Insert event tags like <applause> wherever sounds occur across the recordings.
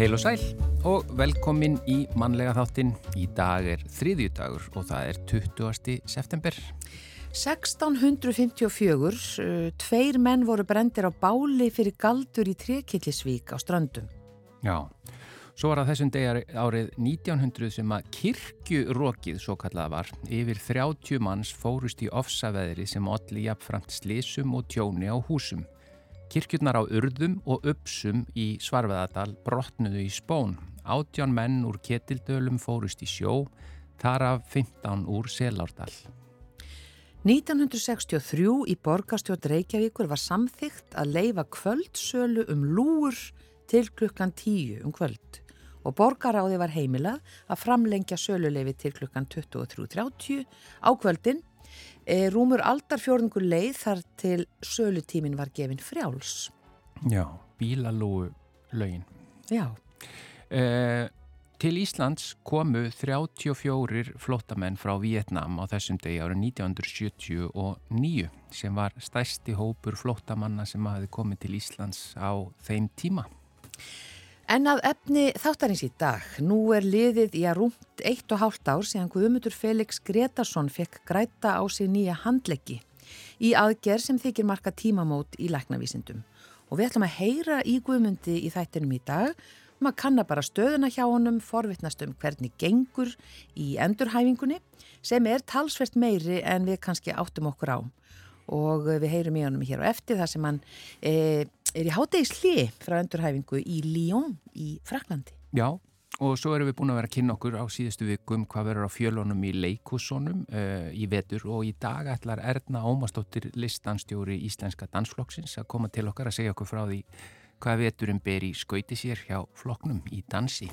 Heil og sæl og velkomin í mannlega þáttinn. Í dag er þriðjudagur og það er 20. september. 1654, uh, tveir menn voru brendir á báli fyrir galdur í Trekillisvík á ströndum. Já, svo var það þessum degar árið 1900 sem að kirkjurokið, svo kallaða var, yfir 30 manns fórust í ofsaveðri sem allir jafnframt slísum og tjóni á húsum. Kirkjurnar á urðum og uppsum í Svarveðadal brotnuðu í spón. Átján menn úr ketildölum fórust í sjó, þar af 15 úr Selárdal. 1963 í borgarstjórn Reykjavíkur var samþygt að leifa kvöldsölu um lúur til klukkan 10 um kvöld og borgaráði var heimilað að framlengja söluleifi til klukkan 23.30 á kvöldin. E, rúmur aldarfjörðingur leið þar til sölutímin var gefin frjáls. Já, bílalúu lögin. Já. Eh, til Íslands komu 34 flottamenn frá Vietnam á þessum degi árið 1979 sem var stærsti hópur flottamanna sem hafi komið til Íslands á þeim tíma. En að efni þáttarins í dag, nú er liðið í að rúmt eitt og hálft ár síðan Guðmundur Felix Gretarsson fekk græta á sig nýja handleggi í aðgerð sem þykir marka tímamót í læknavísindum. Og við ætlum að heyra í Guðmundi í þættinum í dag maður kannar bara stöðuna hjá honum, forvittnast um hvernig gengur í endurhæfingunni sem er talsvert meiri en við kannski áttum okkur á. Og við heyrum í honum hér og eftir þar sem hann e, er í hátegisli frá endurhæfingu í Lyon í Fraklandi. Já, og svo erum við búin að vera að kynna okkur á síðustu vikum hvað verður á fjölunum í leikúsónum uh, í vetur og í dag ætlar Erna Ómastóttir listanstjóri Íslenska Dansflokksins að koma til okkar að segja okkur frá því hvað veturinn ber í skauti sér hjá floknum í dansi.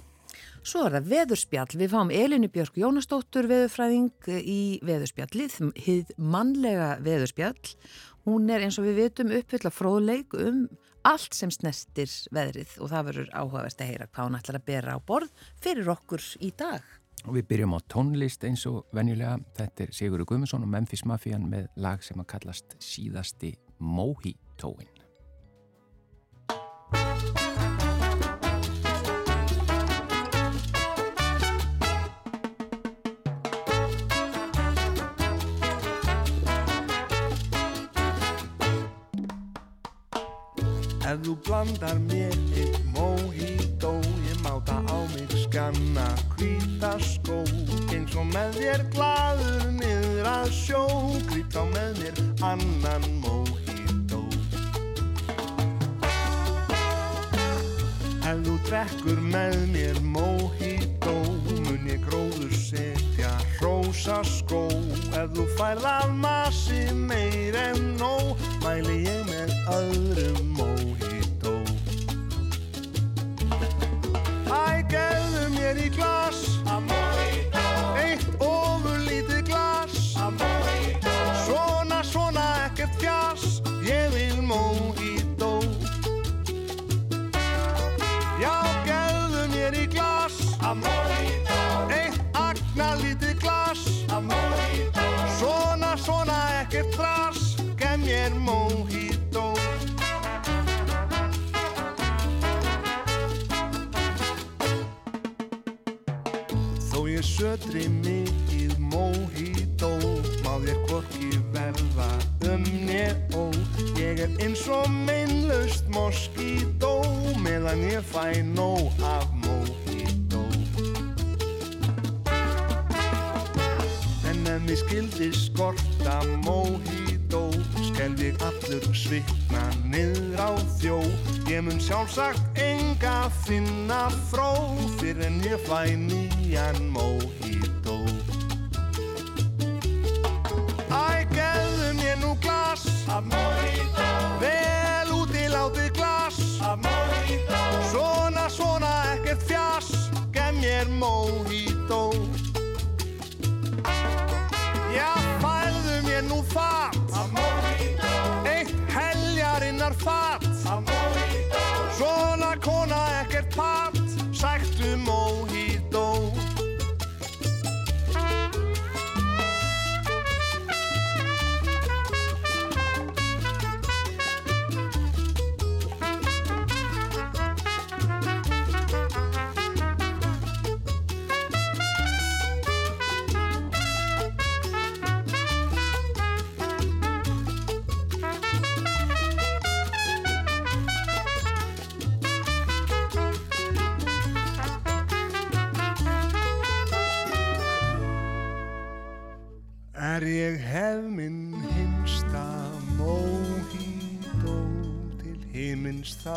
Svo er það veðurspjall. Við fáum Elinu Björk Jónastóttur veðurfræðing í veðurspjallið, hið mannlega veðurspjall. Hún er eins og við vitum uppfylla fróðleik um allt sem snestir veðrið og það verður áhugavert að heyra hvað hún ætlar að bera á borð fyrir okkur í dag. Og við byrjum á tónlist eins og venjulega. Þetta er Sigurður Guðmundsson og Memphis Mafian með lag sem að kallast síðasti Mohitóin. Ef þú blandar mér eitt mojito Ég máta á mig skanna hvíta skó. Eins og með þér gladur niður að sjó Grýtt á með mér annan mojito. Ef þú drekkur með mér mojito Mun ég gróður setja rosa skó. Ef þú færð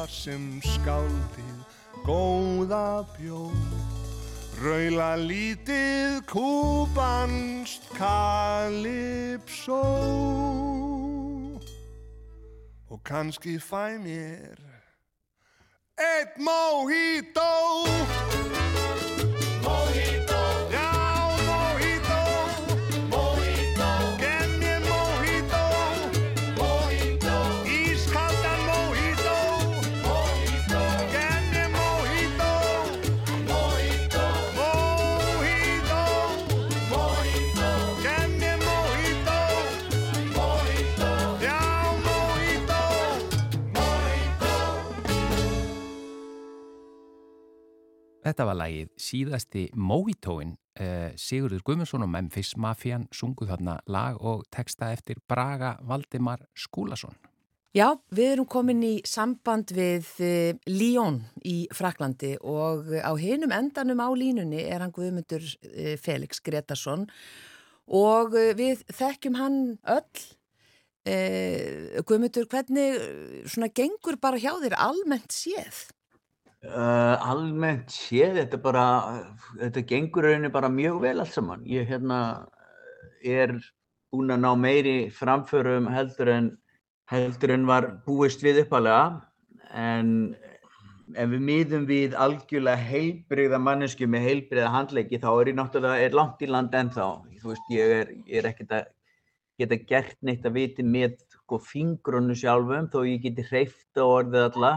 þar sem skáldið góða bjóð Raula lítið kúbanst kalipsó og kannski fæ mér eitt móhító Þetta var lagið síðasti Mojitóin, eh, Sigurður Guðmundsson og Memphis Mafian sunguð þarna lag og texta eftir Braga Valdimar Skúlason. Já, við erum komin í samband við uh, Lyon í Fraklandi og á hinum endanum á línunni er hann Guðmundur uh, Felix Gretarsson og uh, við þekkjum hann öll. Guðmundur, hvernig gengur bara hjá þér almennt séð? Uh, almennt séð, þetta bara, þetta gengur rauninni bara mjög vel allt saman. Ég hérna er búinn að ná meiri framförum heldur en, heldur en var búist við uppalega en ef við miðum við algjörlega heilbreyða mannesku með heilbreyða handleiki þá er ég náttúrulega er langt í land ennþá. Þú veist, ég er, er ekkert að geta gert neitt að viti með sko, fingrunum sjálfum þó ég geti hreift á orðið alla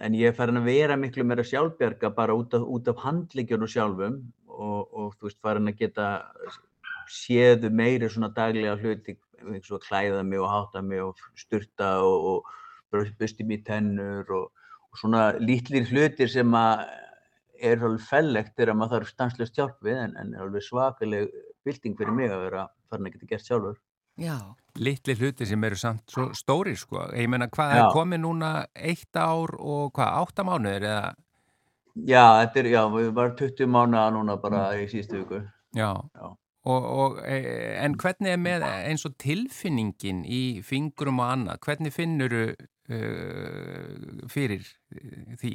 en ég er farin að vera miklu meira sjálfbjörga bara út af, af handleikjunum sjálfum og, og þú veist farin að geta séðu meiri svona daglega hluti eins og klæða mig og háta mig og sturta og, og busti mér tennur og, og svona lítlir hlutir sem að er alveg fellegt þegar maður þarf stanslust hjálp við en, en er alveg svakaleg bilding fyrir mig að vera farin að geta gert sjálfur. Já. Littli hluti sem eru samt svo stóri sko. Ég menna hvað er komið núna eitt ár og hvað, átta mánuðir eða? Já, þetta er, já, við varum 20 mánuða núna bara mm. í síðustu viku. Já, já. Og, og, e, en hvernig er með eins og tilfinningin í fingrum og annað? Hvernig finnur þú uh, fyrir því?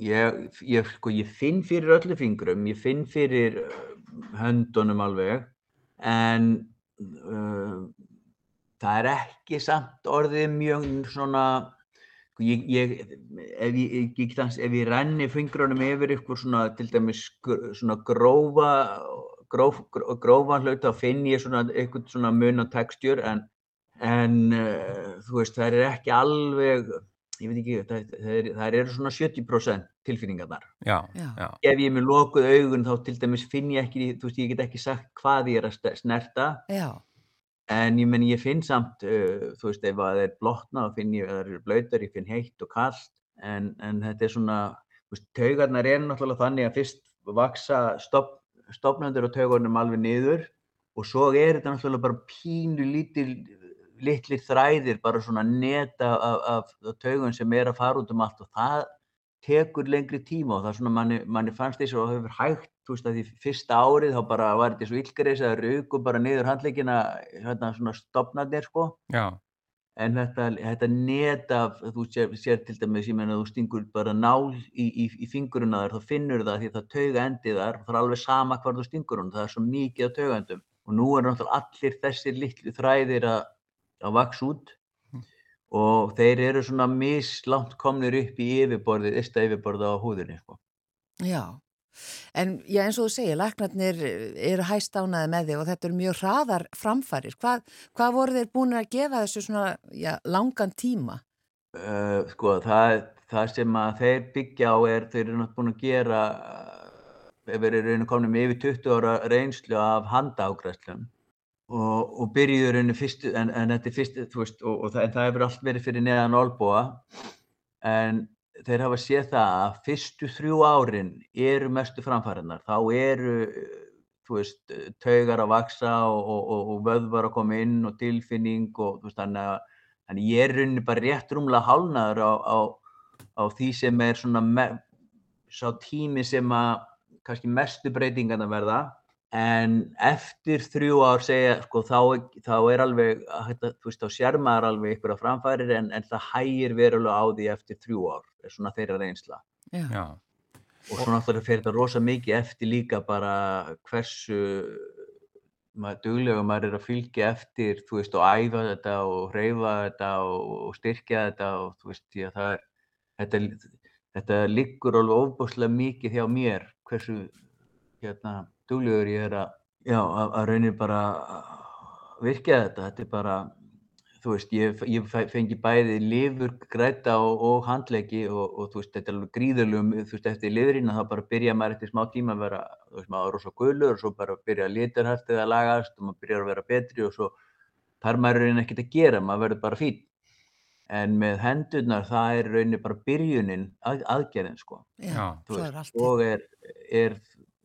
Ég, ég, sko, ég finn fyrir öllu fingrum, ég finn fyrir höndunum alveg, en það er ekki samt orðið mjög svona ég, ég, ef ég, ég ef ég renni fingrunum yfir ykkur svona til dæmis svona grófa gróf, grófa hlut þá finn ég svona eitthvað svona mun og textjur en, en uh, þú veist það er ekki alveg ég veit ekki, það, það, það eru svona 70% tilfinningarnar. Já, já. Ef ég er með lokuð augun þá til dæmis finn ég ekki, þú veist, ég get ekki sagt hvað ég er að snerta. Já. En ég menn, ég finn samt, uh, þú veist, ef það er blotna þá finn ég, ef það eru blöytar, ég finn heitt og kallt. En, en þetta er svona, þú veist, taugarnar er náttúrulega þannig að fyrst vaksa stopp, stoppnöndur og taugarnum alveg niður og svo er þetta náttúrulega bara pínu lítil litlir þræðir, bara svona neta af, af, af taugun sem er að fara út um allt og það tekur lengri tíma og það er svona manni, manni fannst þess að það hefur hægt, þú veist að því fyrsta árið þá bara var þetta svo ylgreis að rauku bara niður handleikina hérna svona stopnaðir sko. Já. En þetta, þetta neta, þú sér, sér til dæmis, ég menna þú stingur bara nál í, í, í finguruna þar, þá finnur það því það tauga endið þar, það er alveg sama hvar þú stingur hún, það er svo mikið á taugandum og nú er náttúrulega allir þessir litlu þræðir að að vaks út mm. og þeir eru svona mislánt komnir upp í yfirborðið, ysta yfirborðið á húðinni. Sko. Já, en já, eins og þú segir, laknarnir eru hæst ánaði með þig og þetta eru mjög hraðar framfærir. Hvað, hvað voru þeir búin að gefa þessu svona já, langan tíma? Uh, sko, það, það sem að þeir byggja á er, þeir eru náttúrulega búin að gera, ef þeir eru komin með yfir 20 ára reynslu af handaágræslum og, og byrjuður henni fyrstu, en, en þetta er fyrstu, þú veist, og, og það, en það hefur allt verið fyrir neðan olbúa, en þeir hafa séð það að fyrstu þrjú árin eru mestu framfæriðnar, þá eru, þú veist, taugar að vaksa og, og vöðvar að koma inn og tilfinning og þú veist, þannig að, þannig ég er rauninni bara rétt rúmlega hálnaður á, á, á því sem er svona, sá tími sem að kannski mestu breytingan að verða en eftir þrjú ár segja, sko, þá, þá er alveg, þetta, þú veist, þá sér maður alveg ykkur að framfærir en, en það hægir verulega á því eftir þrjú ár, er svona þeirra reynsla. Já. Já, Og svo náttúrulega fer þetta rosa mikið eftir líka bara hversu maður, duglega maður er að fylgja eftir, þú veist, og æfa þetta og hreyfa þetta og, og styrkja þetta og þú veist, að það er, þetta, þetta liggur alveg ofbúslega mikið hjá mér, hversu, hérna, duglegur ég er að, já, að, að raunir bara virkja þetta, þetta er bara, þú veist, ég, ég fengi bæði lifur, græta og, og handleggi og, og þú veist, þetta er alveg gríðalum, þú veist, eftir lifurinn þá bara byrja maður eftir smá tíma að vera, þú veist, maður er rosa gulur og svo bara byrja að lagast og maður byrjar að vera betri og svo þar maður er ekkert að gera, maður verður bara fín. En með hendurnar það er raunin bara byrjunin að, aðgerðin, sko. Já, veist, er allt. og er, er,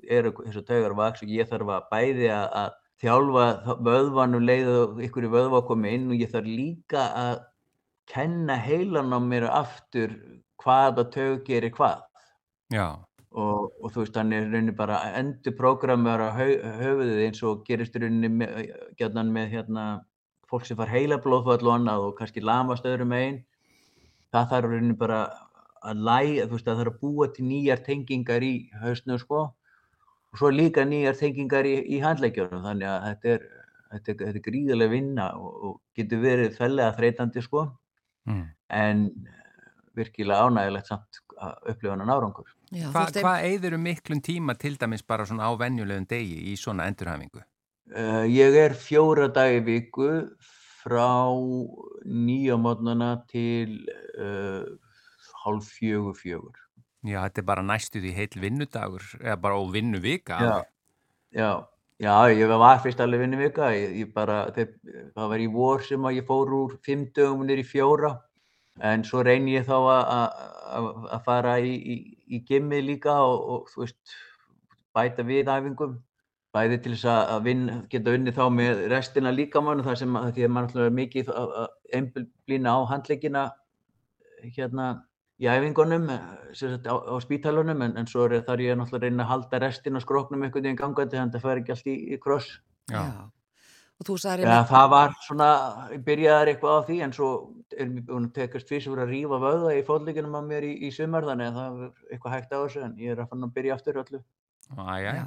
er eins og taugar vaks og ég þarf að bæði að, að þjálfa þá- vöðvan um leið og ykkur í vöðva komi inn og ég þarf líka að kenna heilan á mér aftur hvaða taug gerir hvað. Já, og, og þú veist hann er rauninni bara að endur prógramera höfuðið eins og gerist rauninni með, gjarnan með hérna fólk sem far heila blóðfall og annað og kannski lamast öðrum megin. Það þarf rauninni bara að læra, þú veist það þarf að búa til nýjar tengingar í hausnu sko og svo líka nýjar tengingar í, í handleikjunum þannig að þetta er, þetta er, þetta er gríðarlega vinna og, og getur verið fellega þreytandi sko mm. en virkilega ánægilegt samt að upplifa hann árangur. Já, Hva, veist, hvað eigður um miklum tíma til dæmis bara svona á venjulegum degi í svona endurhæfingu? Uh, ég er fjóra dagi í viku frá nýja mótnana til uh, hálf fjögur fjögur. Já, þetta er bara næstuð í heil vinnudagur eða bara á vinnuvika. Já, já, já, ég var fyrst alveg vinnu vika, ég, ég bara, þeir, það var í vor sem að ég fór úr fimm dögum í fjóra, en svo reyni ég þá að- fara í, í, í gimmið líka og, og þú veist, bæta við æfingum, bæði til þess að vinna, geta unnið þá með restina líkamann, þar sem að því að maður náttúrulega er mikið einblína á handleggina hérna í æfingunum eh, sem sagt, á, á spítalunum en, en svo er, þarf ég náttúrulega að reyna að halda restin á skróknum einhvern veginn gangandi þannig að það fær ekki allt í, í kross. Já. já. Og þú sagði Ja, það var svona, ég byrjaði eitthvað á því en svo er mér búin að tekast fyrst að rífa vöða í fótleikunum á mér í, í sumar þannig að það er eitthvað hægt á þessu en ég er að fann að byrja aftur öllu. Æja, Já.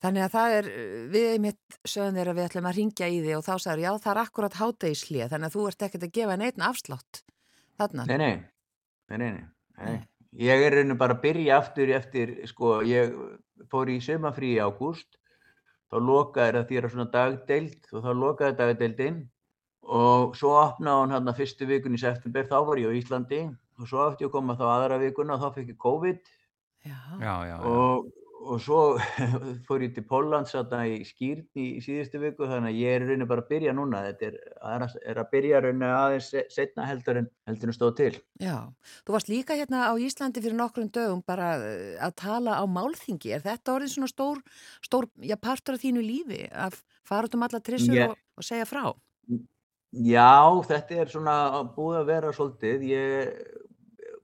Þannig að það er, við mitt sögum þér að við ætlum að ringja í þig og þá sagður, já það er akkurat hátegislið, þannig að þú ert ekkert að gefa neitt afslátt þarna. Nei, nei, nei, nei, nei. Ég er rauninu bara að byrja aftur eftir, sko, ég fór í sumafrí í ágúst, þá lokaði það því að svona dagdeild og þá lokaði dagdeildin. Og svo opnaði hún hann að fyrstu vikun í september, þá var ég á Íslandi. Og svo átti ég að koma þá aðra vikuna og þá fekk ég COVID. Já, já, já, já. og, og svo <laughs> fór ég til Póllands þarna í skýrn í, síðustu viku þannig að ég er rauninu bara að byrja núna þetta er, er, að, byrja rauninu aðeins se- seinna heldur en heldur en stóð til já. Þú varst líka hérna á Íslandi fyrir nokkrum dögum bara uh, að tala á málþingi. Er þetta orðið svona stór, stór já, partur af þínu lífi að fara út um alla trissur Ég- og, og segja frá? Já, þetta er svona búið að vera svolítið. Ég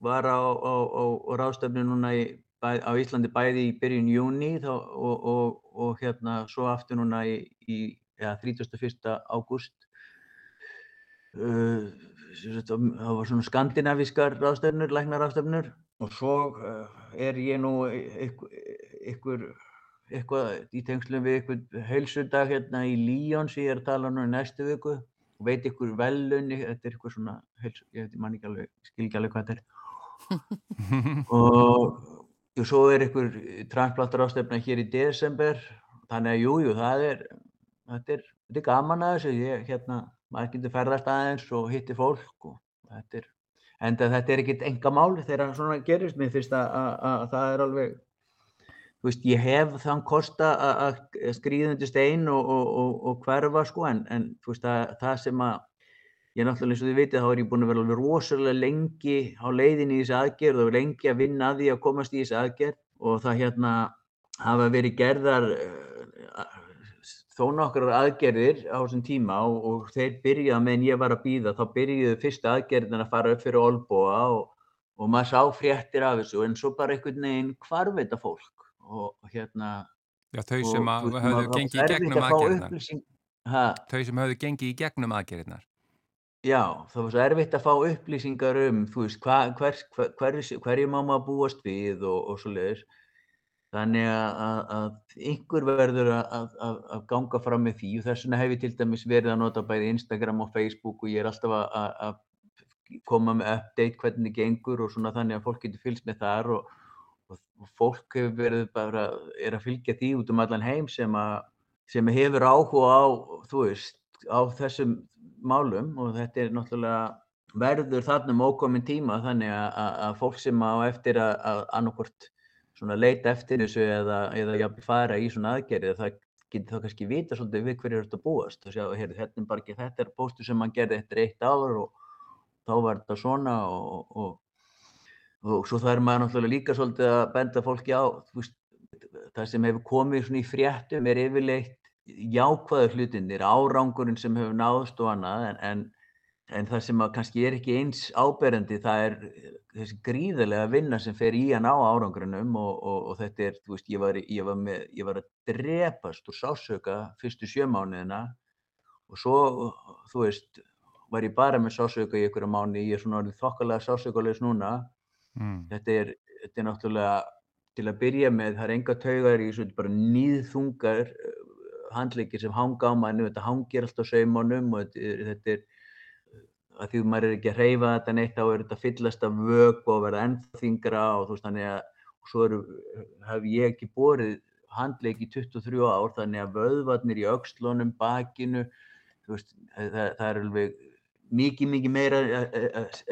var á, á, á, á ráðstöfnu núna í, bæ, á Íslandi bæði í byrjun júni þá, og, og, og hérna svo aftur núna í, í ja, 31. ágúst. Uh, það var svona skandinavískar ráðstöfnur, læknar ráðstöfnur og svo uh, er ég nú ykkur, eitthvað í tengslum við ykkur heilsudag hérna í Líón sem ég er að tala nú í næstu viku og veit ykkur velunni, þetta er ykkur svona, heils, ég veit, ég man ekki alveg, ég skil ekki alveg hvað þetta er. <laughs> og, og svo er ykkur transplantar ástefna hér í desember, þannig að jú, jú, það er, þetta er, þetta er gaman að þessu, ég, hérna, maður getur ferðast aðeins og hitti fólk og þetta er, enda þetta er ekkit enga mál þegar svona gerist, mér finnst að, að, að það er alveg, þú veist, ég hef þann kosta að að skríða undir stein og, og, og, og hverfa sko, en, en veist, það sem að ég náttúrulega eins og þið vitið, þá er ég búin að vera alveg rosalega lengi á leiðinni í þessi aðgerð og lengi að vinna að því að komast í þessi aðgerð og það hérna hafa verið gerðar uh, þó nokkrar aðgerðir á þessum tíma og, og þeir byrjaði meðan ég var að býða, þá byrjuðu fyrsta aðgerðin að fara upp fyrir olbúa og, og maður sá fréttir af þessu en svo bara einhvern veginn hvarf þetta fólk og og hérna Já, þau sem höfðu gengið í gegnum aðgerðnar. Þau sem höfðu gengið í gegnum aðgerðnar. Já, það var svo erfitt að fá upplýsingar um, þú veist, hver, hver, hver, hverju má maður búast við og, og svo leiðis. Þannig að, að yngur verður að, að, að ganga fram með því og þess vegna hef ég til dæmis verið að nota bæði Instagram og Facebook og ég er alltaf að koma með update hvernig það gengur og svona þannig að fólk getur fylgst með þar og, og, og fólk hefur verið bara, er að fylgja því út um allan heim sem, sem hefur áhuga á, þú veist, á þessum málum og þetta er náttúrulega verður þarna um ókomin tíma þannig að, fólk sem á eftir að annarkort leita eftir þessu eða, eða fara í svona aðgerði það getur þá kannski vita svolítið við hverju þetta búast. Og sjá, heyrðu, þetta er bara ekki þetta er póstu sem mann gerði eftir eitt ár og þá var þetta svona og, og, og svo það er maður náttúrulega líka svolítið að benda fólki á veist, það sem hefur komið í fréttum er yfirleitt jákvæðu hlutinir, árangurinn sem hefur náðst og annað en, en, en það sem kannski er ekki eins áberandi það er þessi gríðarlega vinna sem fer í að ná árangurinnum og, og, og þetta er, þú veist, ég var, ég var, með, ég var að drepast úr sásöka fyrstu sjömániðina og svo, þú veist, var ég bara með sásöka í einhverja mánu, ég er svona orðið þokkalega sásökulegs núna. Mm. Þetta, er, þetta er náttúrulega, til að byrja með, það er enga taugar í svona bara nýðþungar handleikir sem hanga á mannu, þetta hangir alltaf saumunum og þetta, er að því maður er ekki að hreyfa þetta neitt þá er þetta fyllast af vög og verða ennþá þingra og þú veist þannig að og svo eru, hef ég ekki borið handleik í 23 ár þannig að vöðvarnir í aukslónum, bakinu veist, það, það er alveg mikið mikið meira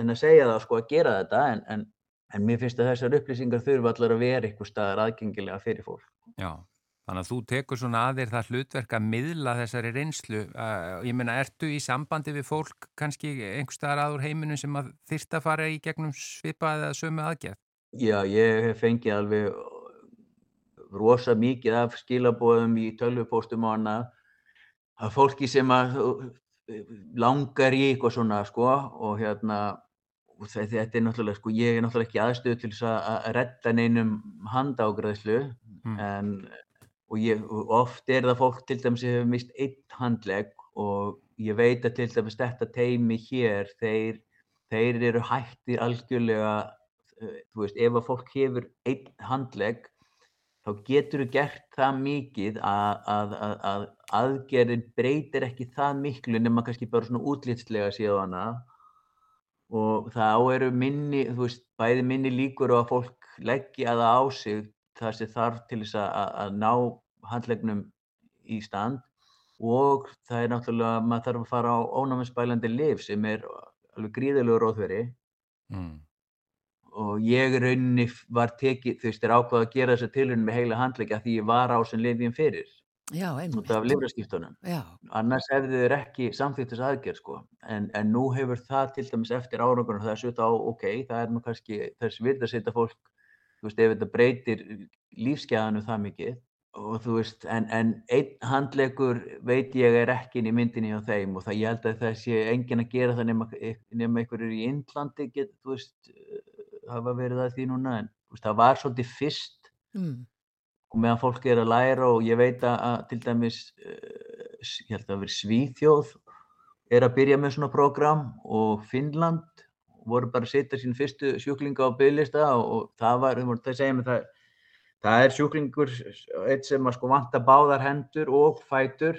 en að segja það sko að gera þetta en, en, en mér finnst að þessar upplýsingar þurfa allar að vera eitthvað staðar aðgengilega fyrir fólk. Já. Þannig að þú tekur svona að þér það hlutverk að miðla þessari reynslu. Ég meina, ertu í sambandi við fólk kannski einhver staðar aður heiminu sem að þyrst að fara í gegnum svipað eða sömu aðgerð? Já, ég hef fengið alveg rosa mikið af skilabóðum í tölvupóstum og annað að fólki sem að langar í eitthvað svona sko og hérna og þetta er náttúrulega sko, ég er náttúrulega ekki aðstöð til þess að redda neinum handágræðslu mm. en og, ég, og oft er það fólk til dæmis sem hefur mist einn handlegg og ég veit að til dæmis þetta teimi hér, þeir, þeir eru hættir algjörlega, eh, þú veist, ef að fólk hefur einn handlegg þá getur þú gert það mikið að, að, að, að aðgerðin breytir ekki það miklu nema kannski bara svona útlýtslega síðan og þá eru minni, þú veist, bæði minni líkur á að fólk leggja það á sig það sem þarf til þess að ná handlegnum í stand og það er náttúrulega, maður þarf að fara á ónámiðspælandi liv sem er alveg gríðilegur óþveri mm. og ég rauninni var tekið, þú veist, er ákvað að gera þessa tilhörnum með heila handlegja því ég var á sem lifjum fyrir. Já, út af lifraskiptunum annars hefði þeir ekki samþýtt þess aðgerð sko. en, en nú hefur það til dæmis eftir árangunum það er svolítið á, ok, það er nú kannski þess virð að setja fólk þú veist, ef þetta breytir lífsgæðanu það mikið og þú veist, en, en einn handlegur veit ég er ekki inn í myndinni á þeim og það ég held að það sé engin að gera það nema, nema einhverjur í Índlandi get, þú veist, hafa verið það því núna, en veist, það var svolítið fyrst mm. og meðan fólk er að læra og ég veit að, að til dæmis, uh, ég held að verið Svíþjóð er að byrja með svona program og Finnland voru bara að setja sín fyrstu sjúklinga á bygglista og, og það var, það segja mig það Það er sjúklingur eitt sem að sko vanta báðar hendur og fætur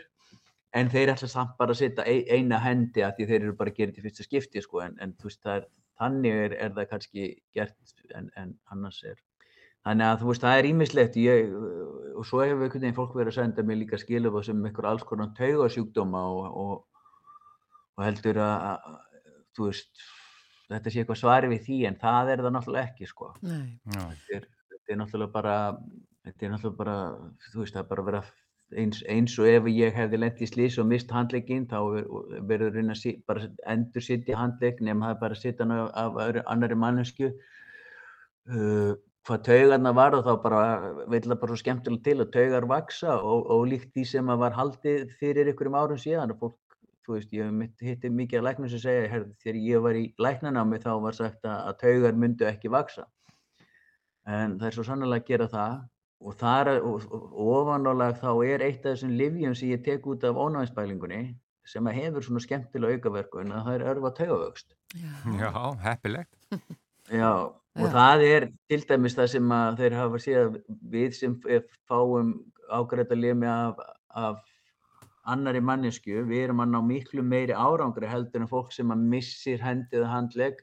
en þeir ætla samt bara að setja eina hendi að því þeir eru bara að gera þetta í fyrsta skipti sko en, en þú veist það er, þannig er, er það kannski gert en, en annars er. Þannig að þú veist það er ímislegt og svo hefur einhvern veginn fólk verið að senda mig líka skilum sem einhver alls konar taugasjúkdóma og, og, og heldur að, þú veist þetta sé eitthvað svari við því en það er það náttúrulega ekki sko. Nei. Þetta er þetta er náttúrulega bara, þetta er náttúrulega bara, þú veist, það er bara að vera eins, eins og ef ég hefði lendið í slís og mist handleginn, þá verður reyna að bara endur sittja handlegg nema það er bara að sitta hann af, annari mannesku. Uh, hvað taugarna var og þá bara það bara svo skemmtilega til að taugar vaksa og, og líkt því sem að var haldið fyrir ykkurum árum síðan og fólk, þú veist, ég hitti mikið að læknum sem segja, herð, þegar ég var í læknanámi þá var sagt að, að taugar myndu ekki vaksa en það er svo sannlega að gera það og þar og, og ofanálag þá er eitt af þessum livjum sem ég tek út af ónáðinspælingunni sem að hefur svona skemmtilega aukaverkun að það er örfa taugavöxt. Já, Já heppilegt. Já, og Já. það er til dæmis það sem að þeir hafa síðan við sem fáum ágræta limi af, af annari mannesku, við erum að ná miklu meiri árangri heldur en fólk sem að missir hendið handleg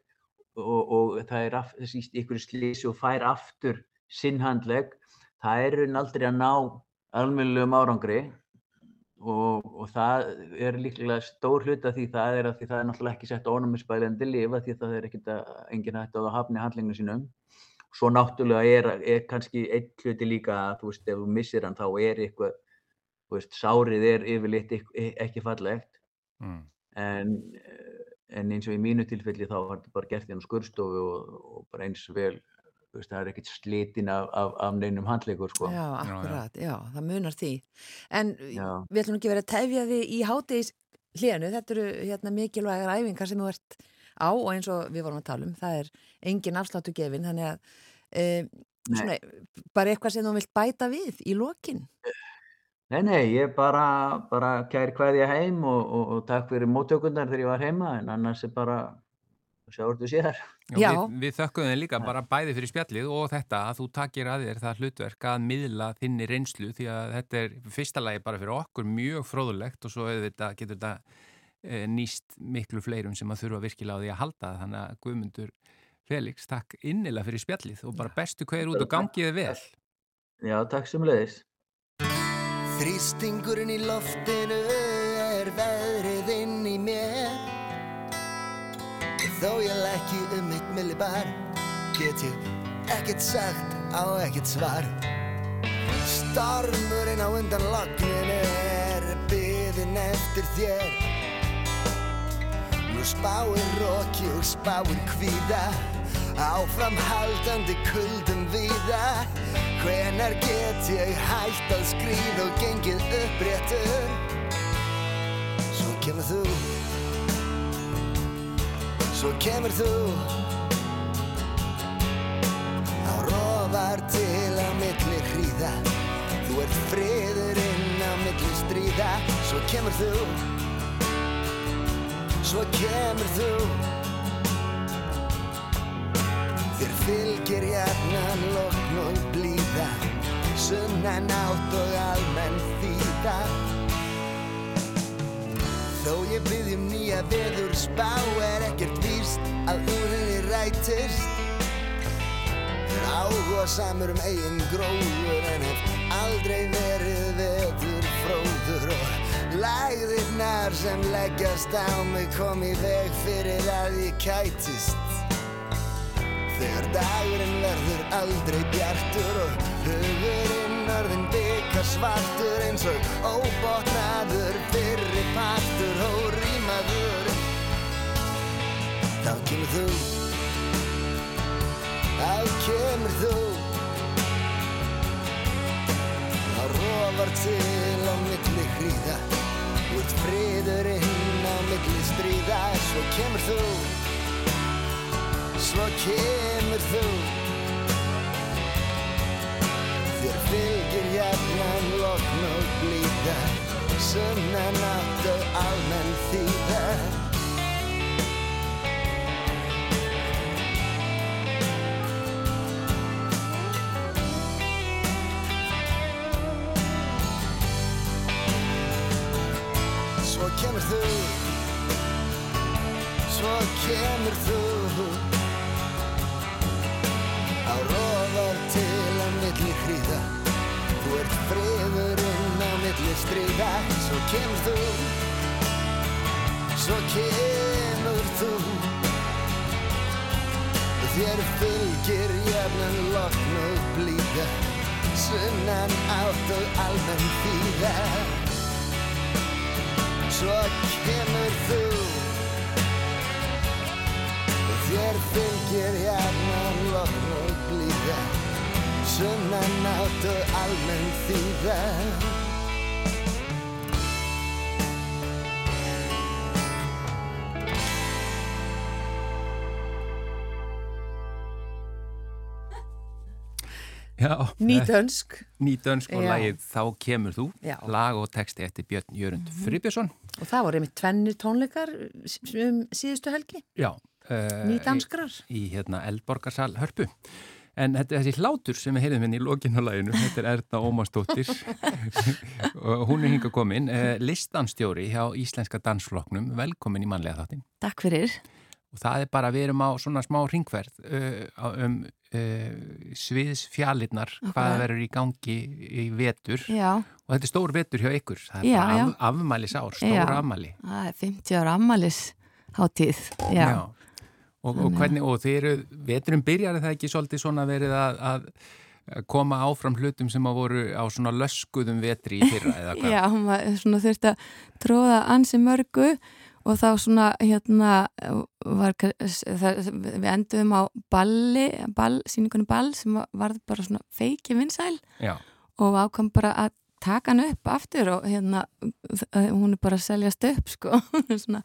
og, og það er ykkur slísi og fær aftur sinn handleg, það er aldrei að ná almennilegum árangri og, og það er líklega stór hluta því það er að því það er náttúrulega ekki sett ónumisbælandi lifa því það er ekkert að enginn hægt að hafna handlinginu sínum. Svo náttúrulega er, er kannski einn hluti líka að þú veist ef þú missir hann þá er eitthvað, þú veist sárið er yfirleitt ekki fallegt mm. en, en eins og í mínu tilfelli þá var þetta bara gert í hann skurstofu og, og bara eins vel Veist, það er ekkert slitin af, af, af neinum handleikur sko. Já, akkurat, já, já, það munar því. En já. við ætlum ekki verið að tefja því í hátegis hlénu, þetta eru hérna, mikilvægar æfingar sem þú ert á og eins og við vorum að tala um, það er engin afsláttu gefin, þannig að e, svona, bara eitthvað sem þú vilt bæta við í lokin. Nei, nei, ég bara, bara kæri hvaðið heim og, og, og takk fyrir móttökundar þegar ég var heima, en annars er bara sjáur þú. Já, við, við þökkum þið líka bara bæði fyrir spjallið og þetta að þú takir að þér það hlutverk að miðla þinni reynslu því að þetta er fyrsta lagi bara fyrir okkur mjög fróðulegt og svo þetta, getur þetta e, nýst miklu fleirum sem að þurfa virkilega á því að halda þannig að Guðmundur Felix, takk innilega fyrir spjallið og bara bestu hverjur út og gangiði vel. Já, takk sem leiðis. Þrýstingurinn í loftinu er veðrið inn í mér. Þó ég lækki um mitt millibar Get ég ekkert sagt á ekkert svar. Stormurinn á undan logninu er byðin eftir þér. Nú spáir roki og spáir kvíða Áframhaldandi kuldum víða. Hvenar get ég hægt að skrýð og gengið uppréttur? Svo kemur þú. Svo kemur þú. Á rofar til á milli hríða. Þú ert friðurinn á milli stríða. Svo kemur þú. Svo kemur þú fylgir hjarnan lokn og blíða Sunnan átt og almenn þýða. Þó ég byggjum nýja veður spá er ekkert víst að úr henni rætist. Er áhuga samur um eigin gróður en hef aldrei verið veður fróður og Læðirnar sem leggjast á mig kom í veg fyrir að ég kætist Þegar dagurinn verður aldrei bjartur og hugurinn orðin byggja svartur eins og óbotnaður fyrri partur og rýmaður Þá kemur þú. Þá kemur þú. Þá rofar til á milli hríða. Út friðurinn á milli stríða. Svo kemur þú Svo kemur þú. Þér fylgir hjarnan lokn og blíða Sunnan átt og almenn þýða. Svo kemur þú. Svo kemur þú friðurinn á milli stríða. Svo kemur þú Svo kemur þú. Þér fylgir jafnan lokn og blíða Sunnan átt og almenn þýða. Svo kemur þú Þér fylgir jafnan lokn og blíða Sunnan átt og almenn þýða Nýtönsk. Nýtönsk og lagið Þá kemur þú, Já. lag og texti eftir Björn Jörund mm -hmm. Fribjörnsson. Og það voru einmitt tvennir tónleikar um síðustu helgi. Já. Uh, Nýdanskrar. Í, í hérna Eldborgarsal Hörpu. En þetta er þessi hlátur sem við heyrðum henni í lokinnalæginu, þetta er Erna Ómarsdóttir <laughs> og hún er hinga komin, eh, listanstjóri hjá Íslenska Dansfloknum, velkomin í manlega þáttin. Takk fyrir. Og það er bara, við erum á svona smá ringverð uh, um uh, sviðsfjallinnar, hvað verður í gangi í vetur já. og þetta er stór vetur hjá ykkur, það er já, bara já. af, afmælis ár, stór afmæli. Það er 50 ára afmælis hátíð, já. Og, og hvernig, og þeir eru, veturum byrjar það ekki svolítið svona verið að, að koma áfram hlutum sem að voru á svona löskuðum vetri í fyrra eða hvað? <laughs> Já, maður svona þurfti að tróða ansi mörgu og þá svona hérna var, það, við enduðum á balli, ball, síningunni ball sem var bara svona feiki vinsæl Já. og ákvæm bara að taka hann upp aftur og hérna hún er bara að seljast upp sko <laughs> svona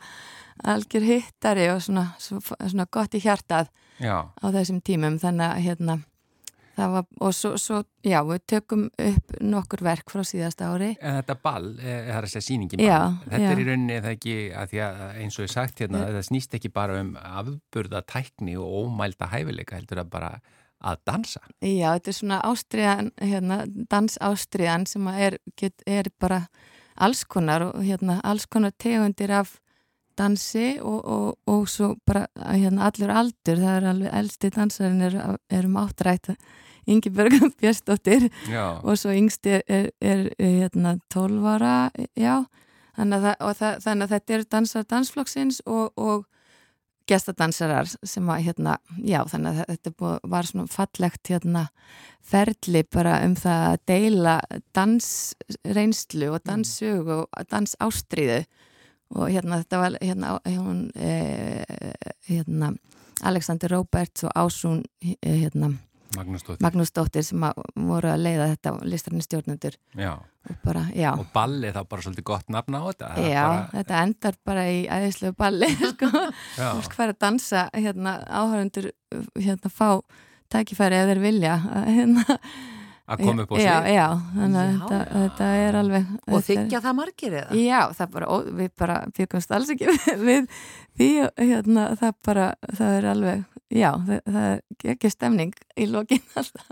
algjör hittari og svona, svona gott í hjartað já. á þessum tímum. Þannig að hérna það var og svo, svo já við tökum upp nokkur verk frá síðasta ári. En þetta ball, það er að segja síningin ball. Já, þetta er í rauninni eða ekki að því að eins og ég sagt hérna það snýst ekki bara um afburða tækni og ómælda hæfileika heldur að bara að dansa. Já, þetta er svona ástriðan, hérna, dansástriðan sem er, get, er bara alls konar og hérna alls konar tegundir af dansi og, og, og svo bara hérna allur aldur, það er alveg eldsti dansarinn er, er um áttrætt Ingi Björgum <laughs> Björnsdóttir og svo yngsti er, er, er hérna 12 ára, þannig að, það, þannig að þetta eru dansar dansflokksins og, og gestadansarar sem að hérna, já þannig að þetta var svona fallegt hérna ferli bara um það að deila dansreynslu og danssug og dansástriðu og hérna þetta var hérna, hún, eh, hérna Alexander Roberts og Ásún hérna Magnúsdóttir. Magnúsdóttir sem að voru að leiða þetta listarinn stjórnendur. Og, bara, og balli þá bara svolítið gott nafna á þetta Já, bara... þetta endar bara í æðislegu balli <laughs> sko. fær að dansa hérna, áhörundur hérna fá tækifæri eða þeir vilja hérna að koma upp á sig Já, já, þannig að þetta, þetta er alveg Og þykja það margir eða? Já, það bara, ó, við bara byggumst alls ekki <laughs> við því hérna, það bara, það er alveg já, það, það er ekki stemning í lokin <laughs> alltaf.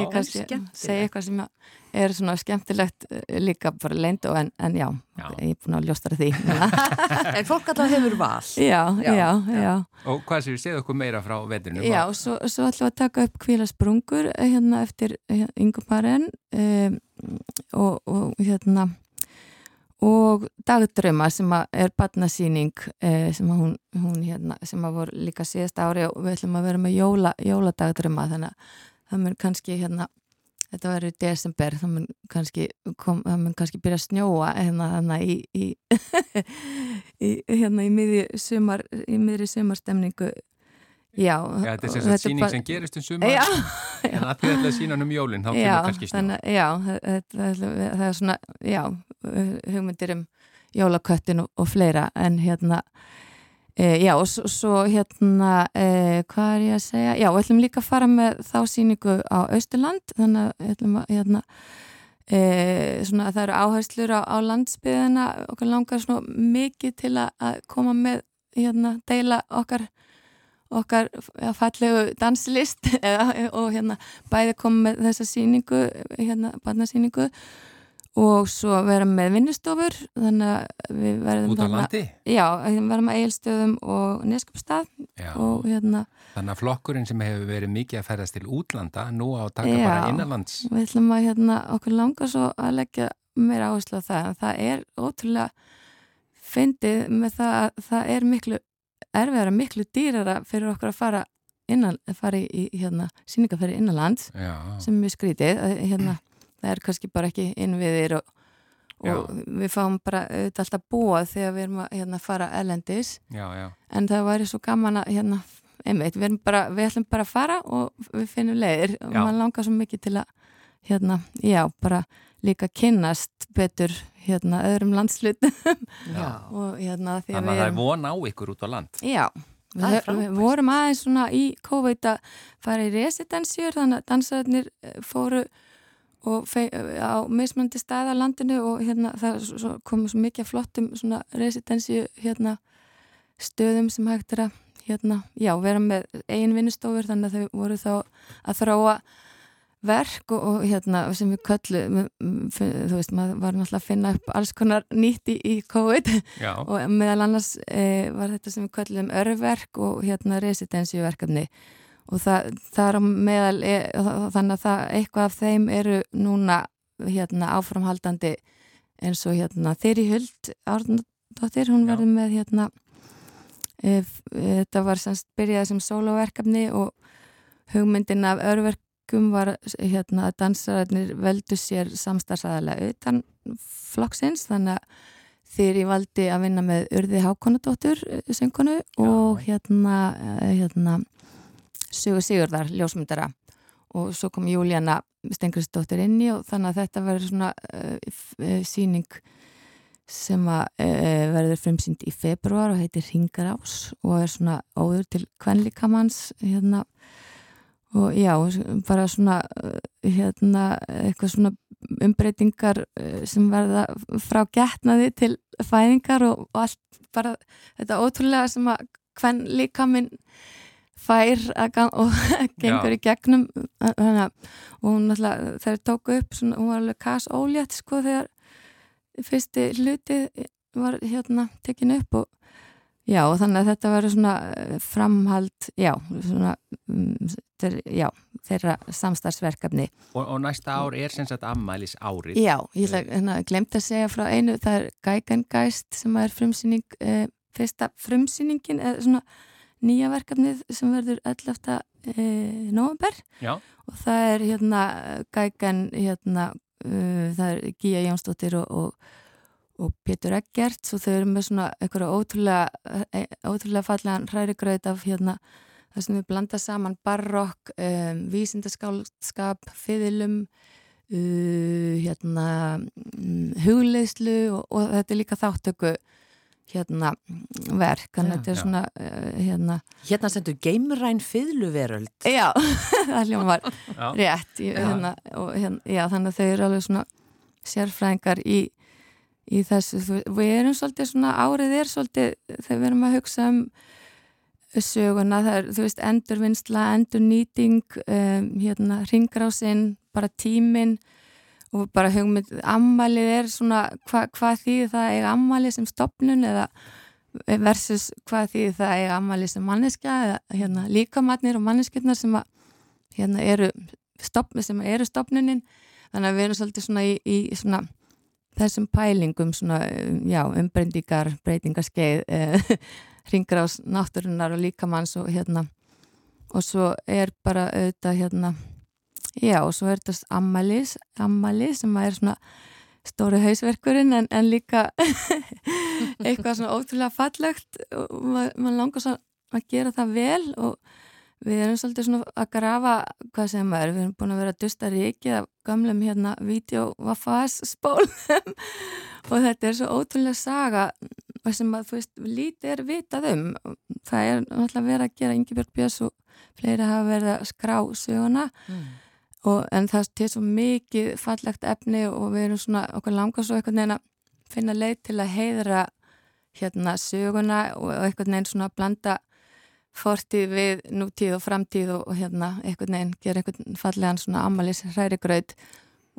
Ég kannski segja eitthvað sem er svona skemmtilegt líka bara leind og en, en já, já, ég er búin að ljóstara því. <laughs> En fólk alltaf hefur val. Já, já, já, já. Og hvað séu, segðu okkur meira frá veturinu? Já, svo, svo ætlum við að taka upp kvílasprungur hérna eftir Ingumarinn um, og, og hérna og dagdröma sem er badnasýning eh, sem hún, hún hérna, sem að voru líka síðast ári og við ætlum að vera með jóla, jóladagdröma þannig að það mun kannski hérna þetta verður í desember það mun kannski, kom, það mun kannski byrja að snjóa hérna, hérna í, í, <laughs> í hérna í miðri sumar í miðri sumarstemningu Já, já, þetta er sem sagt síning bara... sem gerist um já, <laughs> já. en að því að það er sínan um jólinn þá kemur kannski snjó þannig, Já, það, það, er svona já, hugmyndir um jólaköttin og, og fleira en hérna e, já, og svo, hérna e, hvað er ég að segja? Já, við ætlum líka að fara með þá síningu á Austurland þannig að ætlum að hérna e, svona að það eru áherslur á, á landsbyðina okkar langar svona mikið til að, að koma með hérna, deila okkar okkar fallegu danslist <laughs> og hérna bæði koma með þessa síningu hérna barnasíningu og svo vera með vinnustofur þannig að við verðum út á landi? Já, við verðum að eigilstöðum og neskupstað og hérna Þannig að flokkurinn sem hefur verið mikið að ferðast til útlanda nú á að taka já, bara innanlands. Við ætlum að hérna okkur langar svo að leggja meira áherslu á það. Það er ótrúlega fyndið með það að það er miklu erfiðara miklu dýrara fyrir okkur að fara innan, fara í hérna síningaferði innanlands Já. sem mjög skrítið hérna, það er kannski bara ekki innviðir og, og við fáum bara auðvitað alltaf búa þegar við erum að hérna, fara elendis já, en það væri svo gaman að hérna, einmitt, við, bara, við ætlum bara að fara og við finnum leiðir. Og maður langar svo mikið til að hérna, já, bara líka kynnast betur hérna öðrum landslutum <laughs> og hérna þannig að það er von á ykkur út á land. Já, við, við vorum aðeins svona í COVID að fara í residensjur þannig að dansararnir eh, fóru og á mismöndi stað á landinu og hérna það kom svo mikið flottum svona residensju hérna stöðum sem hægt er að hérna, já, vera með eigin vinnustofur þannig að þau voru þá að þráa verk og, og hérna sem við köllu þú veist, maður var náttúrulega að finna upp alls konar nýtt í, í COVID. <laughs> Og meðal annars e, var þetta sem við köllum örverk og hérna residensíuverkefni og það, það er á meðal e, þannig að það, eitthvað af þeim eru núna hérna áframhaldandi eins og hérna þeirri huld Árnadóttir, hún verður með hérna Þetta var semst byrjaði sem soloverkefni og hugmyndin af örverkum var hérna að dansararnir veldu sér samstarfsaðalega utan flokksins þannig að þeir í valdi að vinna með Urði Hákonadóttur eh, söngunu og hérna, eh, hérna Sugur Sigurðar ljósmyndara. Og svo kom Júlíana Stengristóttir inni og þannig að þetta verður svona uh, síning sem að e, verður frumsýnd í februar og heitir Ringarás og er svona óður til kvenlikamanns hérna og já, bara svona e, hérna eitthvað svona umbreytingar e, sem verða frá getnaði til fæðingar og, og allt bara þetta ótrúlega sem að kvenlikaminn fær og <laughs> gengur já. í gegnum þannig að hún alltaf þegar tóku upp svona, hún var alveg kas ólétt sko þegar fyrsti hluti var hérna tekin upp og já þannig að þetta verður svona eh, framhald, já, svona, mm, já þeirra samstarfsverkefni. Og, og næsta ár er sem sagt ammælis árið. Já, ég hef hérna, glemt að segja frá einu, það er Gægangæst sem er frumsýning, eh, fyrsta frumsýningin eða svona nýja verkefnið sem verður 11. Eh, november já. og það er hérna Gægan hérna uh, það er Gíja Jónsdóttir og, og, og Pétur Eggert og þau eru með svona eitthvað ótrúlega, e, ótrúlega fallegan hrærigröð af hérna það sem við blanda saman barokk, um, vísindaskálskap, fiðilum uh, hérna um, hugleislu og, og þetta er líka þáttöku hérna verk. Þannig að þetta er svona uh, hérna. Hérna sendur geimræn fiðluveröld. Já, <laughs> það hljómar rétt í, hérna, og, hérna, já, þannig að þau eru alveg svona sérfræðingar í, í þessu. Við erum svolítið svona, árið er svolítið þegar við erum að hugsa um söguna, það er, þú veist, endurvinnsla endurnýting um, hérna, ringrásinn, bara tíminn og bara hugmynd, ammalið er svona hva, hvað þýðir það eiga ammalið sem stopnun eða versus hvað þýðir það eiga ammalið sem manneskja eða hérna, líkamannir og manneskjurnar sem að, hérna, eru, stopn, sem eru stopnunin þannig að við erum svolítið svona í, í svona þessum pælingum svona, já, umbreyndíkar breytingarskeið eh, <laughs> ringur á náttúrunar og líkamanns og hérna. Og svo er bara auðvitað hérna Já, og svo er þetta ammalis, ammali sem er svona stóri hausverkurinn en, en líka <laughs> eitthvað svona ótrúlega fallegt og mann langar svo að gera það vel og við erum svolítið svona að grafa hvað sem er, við erum búin að vera að dusta ríkið af gamlum hérna videovafas spólum <laughs> og þetta er svo ótrúlega saga sem að þú veist, lítið er vitað um. Það er náttúrulega verið að gera Ingi Björg Björns og fleiri hafa verið að skrá söguna. Mm. Og, en það er svo mikið fallegt efni og við erum svona okkur langar svo einhvern veginn að finna leið til að heiðra hérna söguna og einhvern veginn svona að blanda fortíð við nútíð og framtíð og, og hérna einhvern veginn gera einhvern fallegan svona amalis hrærigraut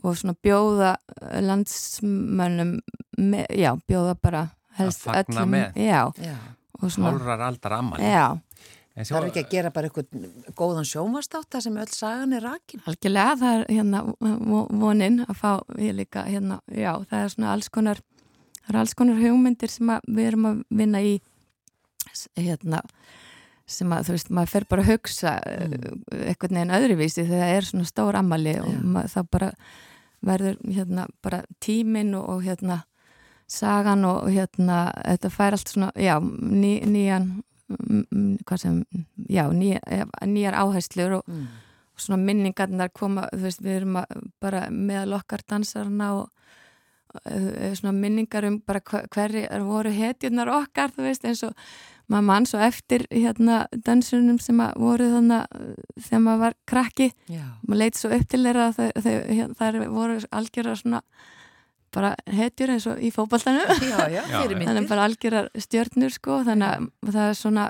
og svona bjóða landsmönnum með, já, bjóða bara helst öllum já, já. Hálrar aldar amal Já Það er ekki að gera bara eitthvað góðan sjómastátt þar sem öll sagan er rakin. Algjörlega, það er hérna vonin að fá ég líka hérna, já, það er svona alls konar, það er alls konar hugmyndir sem við erum að vinna í hérna, sem að þú veist, maður fer bara að hugsa mm. eitthvað neginn öðruvísi þegar það er svona stór ammali og maður, það bara verður hérna bara tímin og, og hérna sagan og hérna þetta fær allt svona, já, ný, nýjan hvað sem, já, nýja, nýjar áherslur og, mm. og svona minningarnar koma, þú veist, við erum bara meðal okkar dansarna og, og svona minningar um bara hverri voru hetjurnar okkar, þú veist, eins og maður mann svo eftir hérna dansunum sem að voru þannig þegar maður var krakki. Já. maður leiti svo upp til þeirra þau- hérna, voru algjörar svona bara hetjur eins og í <laughs> fyrir þannig bara algjörar stjörnur sko þannig að það er svona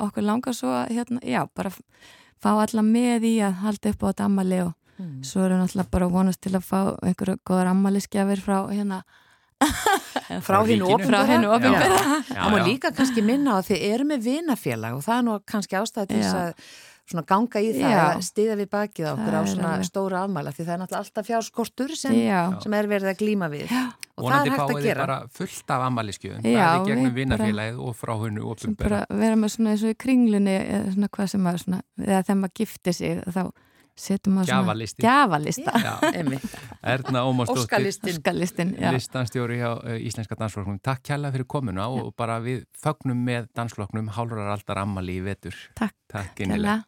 okkur langar svo að hérna, já, bara fá alla með í að halda upp á þetta ammali og Mm. svo erum náttúrulega bara að vonast til að fá einhverju góðar ammaliskjafir frá hérna Frá hennu Já, Það má líka kannski minna á að þið eru með vinafélag og það er nú kannski ástæða til þess að svona ganga í það Já. að stiða við bakið á okkur Það á svona stóra afmæla því það er náttúrulega alltaf fjárskortur sem, sem er verið að glíma við. Já. og það Vonandi er hægt fáið að þið gera. bara fullt af ammaliðskjöfum, Já, bæði gegnum vinnafélagið og frá hennu bara vera með svona eins og í kringlunni eða svona hvað sem maður svona eða þegar maður giftir sig þá setur maður svona Já, <laughs> Einmitt. Erna Ómarsdóttir, Óskalistin. skalistin, já, listanstjóri hjá uh, Íslenska dansflokknum. Takk kærlega fyrir komuna og bara við fögnum með dansflokknum hálfurar aldar ammali í vetur. Takk Takk innilega. kærlega.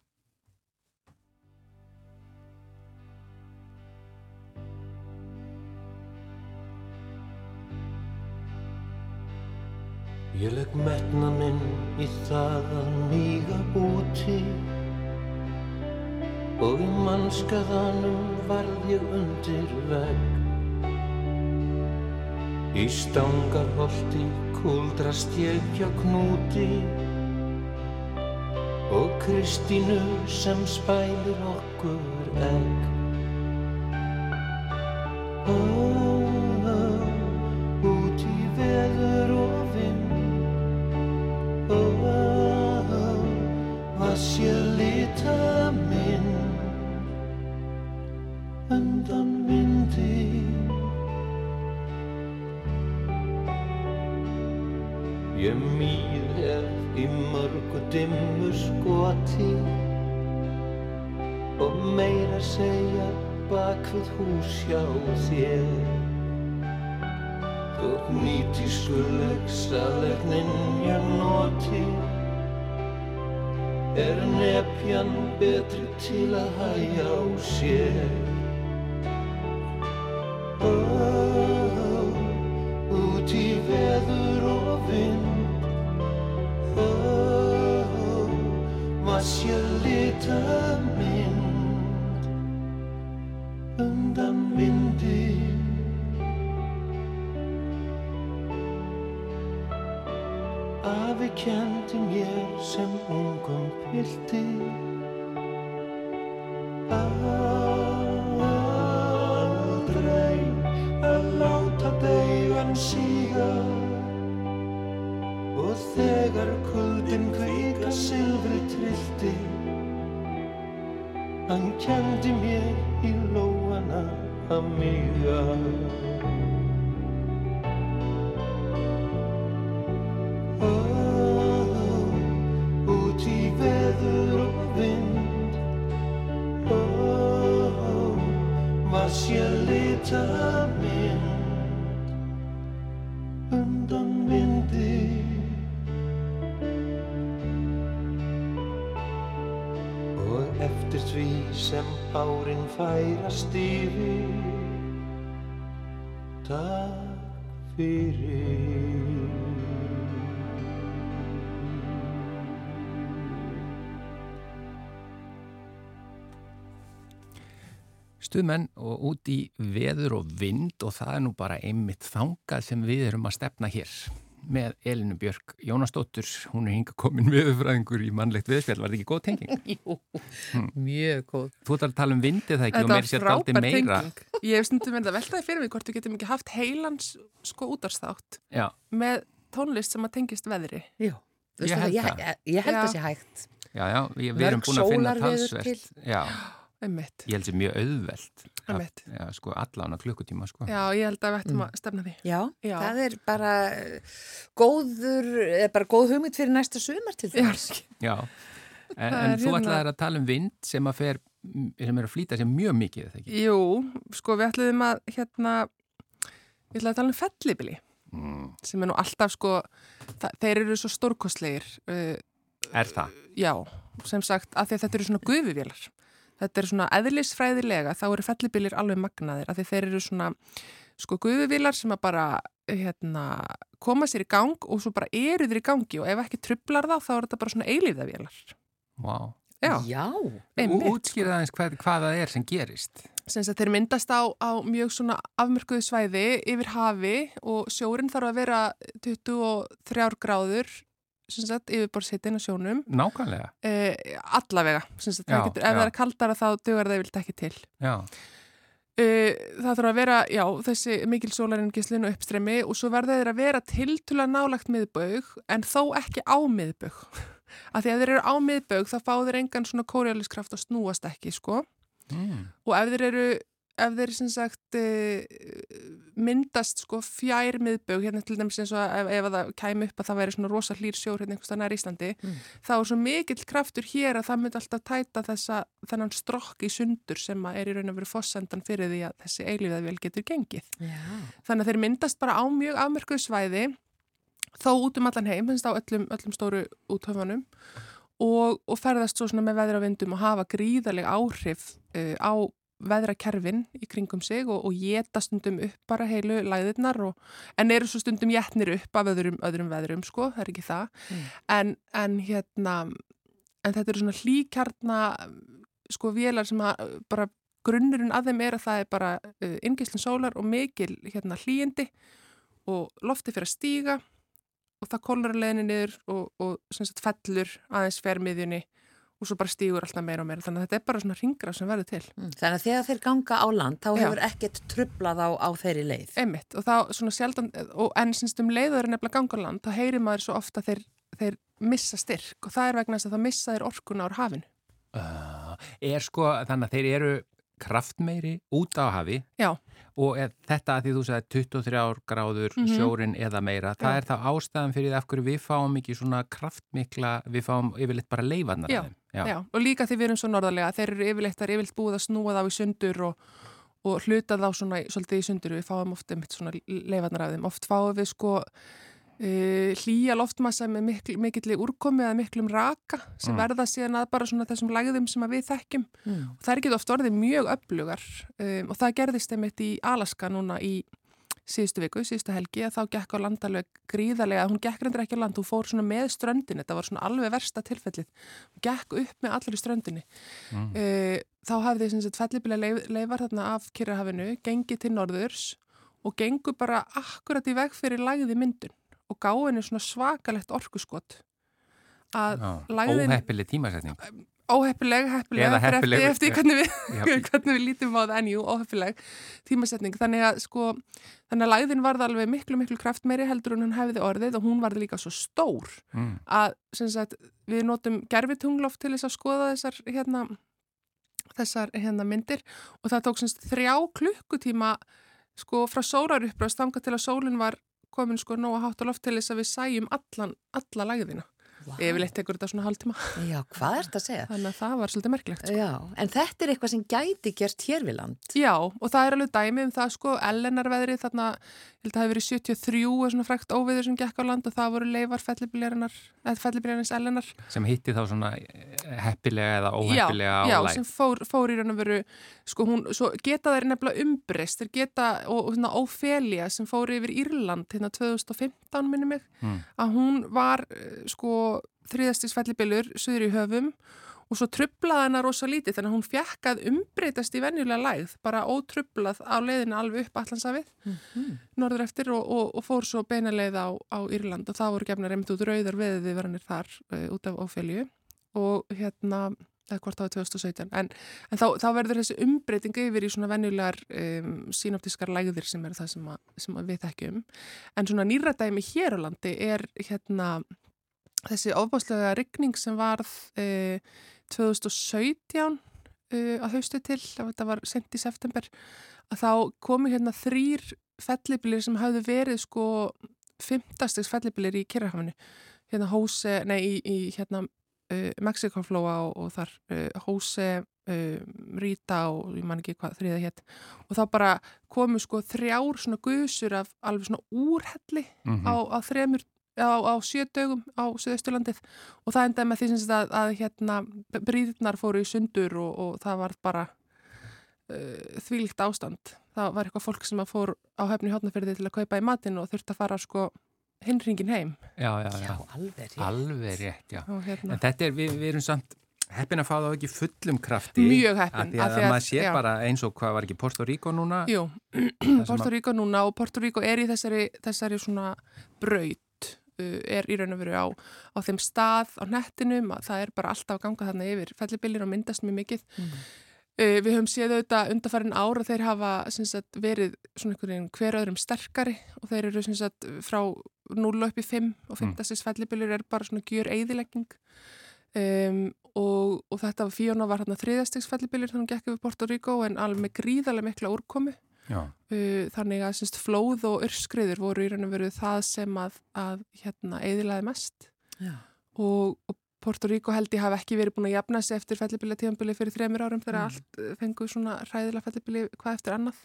Ég legg metna minn í það að míga úti og í mannskaðanum varð ég undir vegg. Í stangarholti kúldrast ég hjá knúti og Kristínu sem spælir okkur egg. Betri til að hæja á sér Hann kendi mér í lóana að færast yfir Takk fyrir. Stuðmenn og út í veður og vind og það er nú bara einmitt þangað sem við erum að stefna hér með Elinu Björk Jónasdóttur, hún er hinga komin viðurfræðingur í mannlegt viðspjall, var þetta ekki góð tenging? <laughs> Jú, mjög góð. Þú ætlar að tala um vindið það ekki og Þetta meir var sér frábær meira. tenging. Ég hef stundum verið að veltaði fyrir mig hvort við getum ekki haft heilans sko útarstátt Já, með tónlist sem að tengist veðri. Jú, þú veist Ég það, held ég, það. ég, ég held það sé hægt. já, já, við, erum búin að finna talsvert. Já, Einmitt. ég held sem mjög auðvelt. að-. Já, sko, allan á klukkutíma, sko. Já, ég held að við ættum Mm. að stefna því. Já, Já. það er bara eh, góður, er bara góð hugmynd fyrir næsta sumar til þess. <laughs> Já, en, en þú hérna- ætlaðir að tala um vind sem að fer, sem er að flýta sér mjög mikið, eða ekki? Jú, sko við ætluðum að hérna, við ætlaðum að tala um fellibili Mm. sem er nú alltaf sko, það, þeir eru svo stórkostlegir. Uh, Er það? já, sem sagt, að því að þetta eru svona gufivélar. Þetta er svona eðlisfræðilega, þá eru fellibilir alveg magnaðir, að því þeir eru svona sko gufivélar sem að bara hérna, koma sér í gang og svo bara eru þeir í gangi og ef ekki trublar það þá er þetta bara svona eilíðavélar. Vá. Já, Já. einmitt. Útskýrða aðeins hvað, hvað það er sem gerist. þeir myndast á, á mjög svona afmörkuðu svæði yfir hafi og sjórin þarf að vera 23 gráður yfirborðshitin á sjónum Nákvæmlega. eh, allavega, sagt, Já, getur, ef já. það er kaldara þá dugar það vilt ekki til Já. Uh, það þarf að vera, já, þessi mikil sólaringislun og uppstremi og svo verða þeir að vera tiltula nálagt miðbaug en þó ekki á miðbaug. <laughs> Af því að þeir eru á miðbaug þá fá þeir engan svona kóriáliskraft og snúast ekki, sko. Mm. Og ef þeir eru, ef þeir sagt uh, myndast sko fjær miðbaug, hérna til dæmis eins og ef, ef að það kæmi upp að það væri svona rosa hlýr sjór hérna einhverstað nær Íslandi, Mm. þá er svo mikill kraftur hér að það myndi alltaf tæta þessa, þennan strokk í sundur sem að er í raun og veru fossendan fyrir því að þessi eilíðavél getur gengið. Já. Þannig að þeir myndast bara á mjög afmörkuð svæði þó út um allan heim, finnst á öllum, öllum stóru útöfunum og, og ferðast svo svona með veðra vindum og hafa gríðaleg áhrif uh, á veðrakerfin í kringum sig og, og geta stundum upp bara heilu læðirnar og, en eru svo stundum jætnir upp af öðrum, öðrum veðrum sko, það er ekki það Mm. en, en hérna en þetta eru svona hlýkjarna sko vélar sem að bara grunnurinn að þeim er að það er bara uh, ingislinn sólar og mikil hérna hlýjindi og lofti fyrir að stíga og það kólur að leðinni niður og, og sem sagt fellur aðeins fermiðjunni og svo bara stígur alltaf meira og meira þannig að þetta er bara svona ringra sem verður til Mm. Þannig að þegar þeir ganga á land þá Já. hefur ekkert trublað á, á þeirri leið. Einmitt, og þá svona sjaldan, og en synstum leiður er nefnilega gangur land, þá heyrir maður svo ofta þeir, þeir missa styrk og það er vegna þess að það missa þeir orkuna ár hafinu. Uh, er sko, þannig að þeir eru kraftmeiri út á hafi Já. og þetta að því þú sagði 23 gráður Mhm. sjórin eða meira, það Já. er það ástæðan fyrir af hverju við fáum ekki svona kraftmikla, við fáum yfirleitt bara leifarnar Já. Já. og líka því við erum svo norðarlega, þeir eru yfirleitt, það er yfirleitt búið að snúa þá í sundur og, og hluta þá svona svolítið í sundur, við fáum oft einmitt svona leifarnar af þeim, oft fáum við sko Uh, hlýja loftmassa með mikl, mikilli úrkomi eða miklum raka sem Mm. verða síðan að bara svona þessum lægðum sem við þekkjum Mm. og það er ekki oft orðið mjög öflugar um, og það gerðist einmitt í Alaska núna í síðustu viku, síðustu helgi að þá gekk á land alveg gríðarlega, hún gekk reyndir ekki á land, hún fór svona með ströndin, þetta var svona alveg versta tilfellið, hún gekk upp með allir í ströndinni. Mm. Uh, þá hafði þess að fellibila leif, leifar þarna af Kyrrahafinu, gengið til norðurs og gengur bara akkurat í veg fyrir lægði myndun og gáinu svona svakalegt orkuskot. Að Já, lægðin- Óheppileg tímasetning. óheppileg, heppileg, Eða heppileg, eftir, eftir hvernig, við, <laughs> hvernig við lítum á það en jú, óheppileg tímasetning. Þannig að sko, þannig að læðin varð alveg miklu, miklu kraftmeiri heldur en hún hefði orðið og hún varði líka svo stór Mm. að sem sagt, við notum gerfitungloft til þess að skoða þessar hérna, þessar hérna myndir. Og það tók semst þrjá klukkutíma sko frá sólaruppröst þanga til að sólinn var komin sko nóga hátt á loft til þess að við sæjum allan, alla lægðina Vá. yfirleitt tekur þetta svona hálftíma Já, hvað er þetta að segja? þannig að það var svolítið merkilegt sko. Já, en þetta er eitthvað sem gæti gert hér við land. Já, og það er alveg dæmi um það sko, ellenarveðri þarna, held að það hefur verið 73 og svona frækt óviður sem gekk á land og það voru leifar eða fellibiljarins ellenar. Sem hitti þá svona eh, heppilega eða óheppilega á já, læg. sem fór, fór í raun og veru, sko hún, svo geta þeir nefnilega umbreyst, þeir geta, og, og svona Ófelia sem fór yfir Írland hérna 2015 minni mig, Mm. að hún var eh, sko þriðastis fellibilur suður í höfum og svo trublaði hana rosa lítið þannig að hún fekk að umbreytast í venjulega lægð, bara ótrublað á leiðinu alveg upp allansafið, Mm. norður eftir og, og, og fór svo beina leið á, á Írland og það voru gefnar einmitt út rauðar veðið verðanir þar uh, út af Ófelju og hérna eða hvort var 2017, en, en þá, þá verður þessi umbreyting yfir í svona venjulegar um, sínoptískar lægðir sem er það sem, að, sem að við þekkjum en svona nýrædæmi hér á landi er hérna þessi ofbáslega rigning sem varð uh, 2017 uh, að haustu til, þetta var sent í september, að þá komu hérna þrýr fellibilir sem hafðu verið sko fymtastegs fellibilir í Kyrrahafinu hérna Hóse, nei í, í hérna uh, Mexikoflóa og, og þar uh, Hóse, uh, Rita og ég man ekki hvað þriða hétt og þá bara komu sko þrjár svona gusur af alveg svona úrhelli Mhm. á, á þremur á, á sjö dögum á Suðausturlandið og það endaði með því sem sagt að, að hérna bríðnar fóru í sundur og, og það var bara uh, þvílíkt ástand það var eitthvað fólk sem að fór á höfni hátnaferði til að kaupa í matinn og þurfti að fara sko hinringin heim Já, já, já. Já, alveg rétt. Alveg rétt, já. og hérna En þetta er, við, við erum samt heppin að fá það ekki fullum krafti. Mjög heppin, af að, því að- maður sé já. bara eins og hvað var ekki Porto Rico núna. Jú, Porto að- Rico núna og Porto Rico er í þessari, þessari svona braut er í raun og veru á, á þeim stað á nettinum að það er bara alltaf að ganga þarna yfir fellibilir og myndast mjög mikið Mm. uh, við höfum séð auðvitað undarfærin ára þeir hafa sagt, verið svona einhvern veginn hver öðrum sterkari og þeir eru sagt, frá 0 upp í 5 og 5. Mm. fellibilir er bara svona gjör eðilegging um, og, og þetta Fíona var hérna þriðastegs fellibilir þannig að hún gekk yfir Porto Rico en alveg gríðarlega mikla úrkomu Já, Uh, þannig að syns, flóð og örskriður voru í raun og veru það sem að, að hérna, eðilaði mest. Og, og Porto Rico held ég hafi ekki verið búin að jafna sig eftir fellibili tíðanbili fyrir þremur árum þegar Mm. allt uh, fengu svona hræðilega fellibili hvað eftir annað.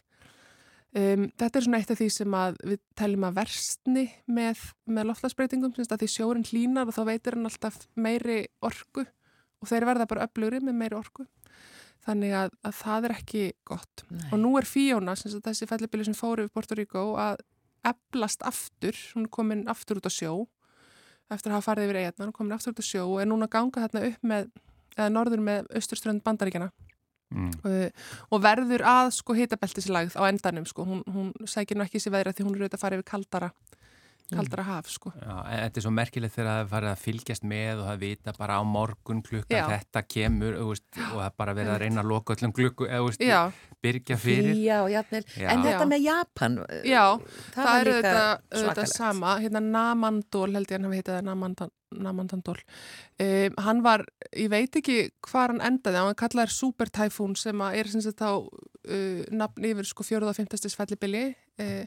Um, þetta er svona eitt af því sem að við teljum að verstni með, með loftlagsbreytingum syns, að því sjórin hlínar og þá veitir hann alltaf meiri orku og þeir verða bara öflugri með meiri orku þannig að, að það er ekki gott. Nei. og nú er sagt, þessi fellibili sem fór yfir Porto Rico að eflast aftur, hún er komin aftur út á sjó eftir að hafa farið yfir eigarnar, hún er komin aftur út á sjó og er núna að ganga þarna upp með eða norður með austurströnd bandaríkjana mm. uh, og verður að sko hitabeltislagð á endanum sko, hún, hún sækir nú ekki sér veðra því hún er auðvitað að fara yfir kaldara kaldara haf sko Já, en þetta er svo merkilegt þegar það er farið að fylgjast með og það vita bara á morgun klukka Já. þetta kemur veist, og það er bara verið að reyna að loka öllum klukku eða byrgja fyrir. Já. En þetta Já. með Japan, já, það, það, er svakalegt. sama, hérna Namandól held ég hann hafi heitað Namandan, Namandandól um, hann var, ég veit ekki hvað hann endaði, hann var kallaður Super Typhoon sem að er sem sagt þá uh, nafn yfir sko fjóruða og fymtastis fellibili uh,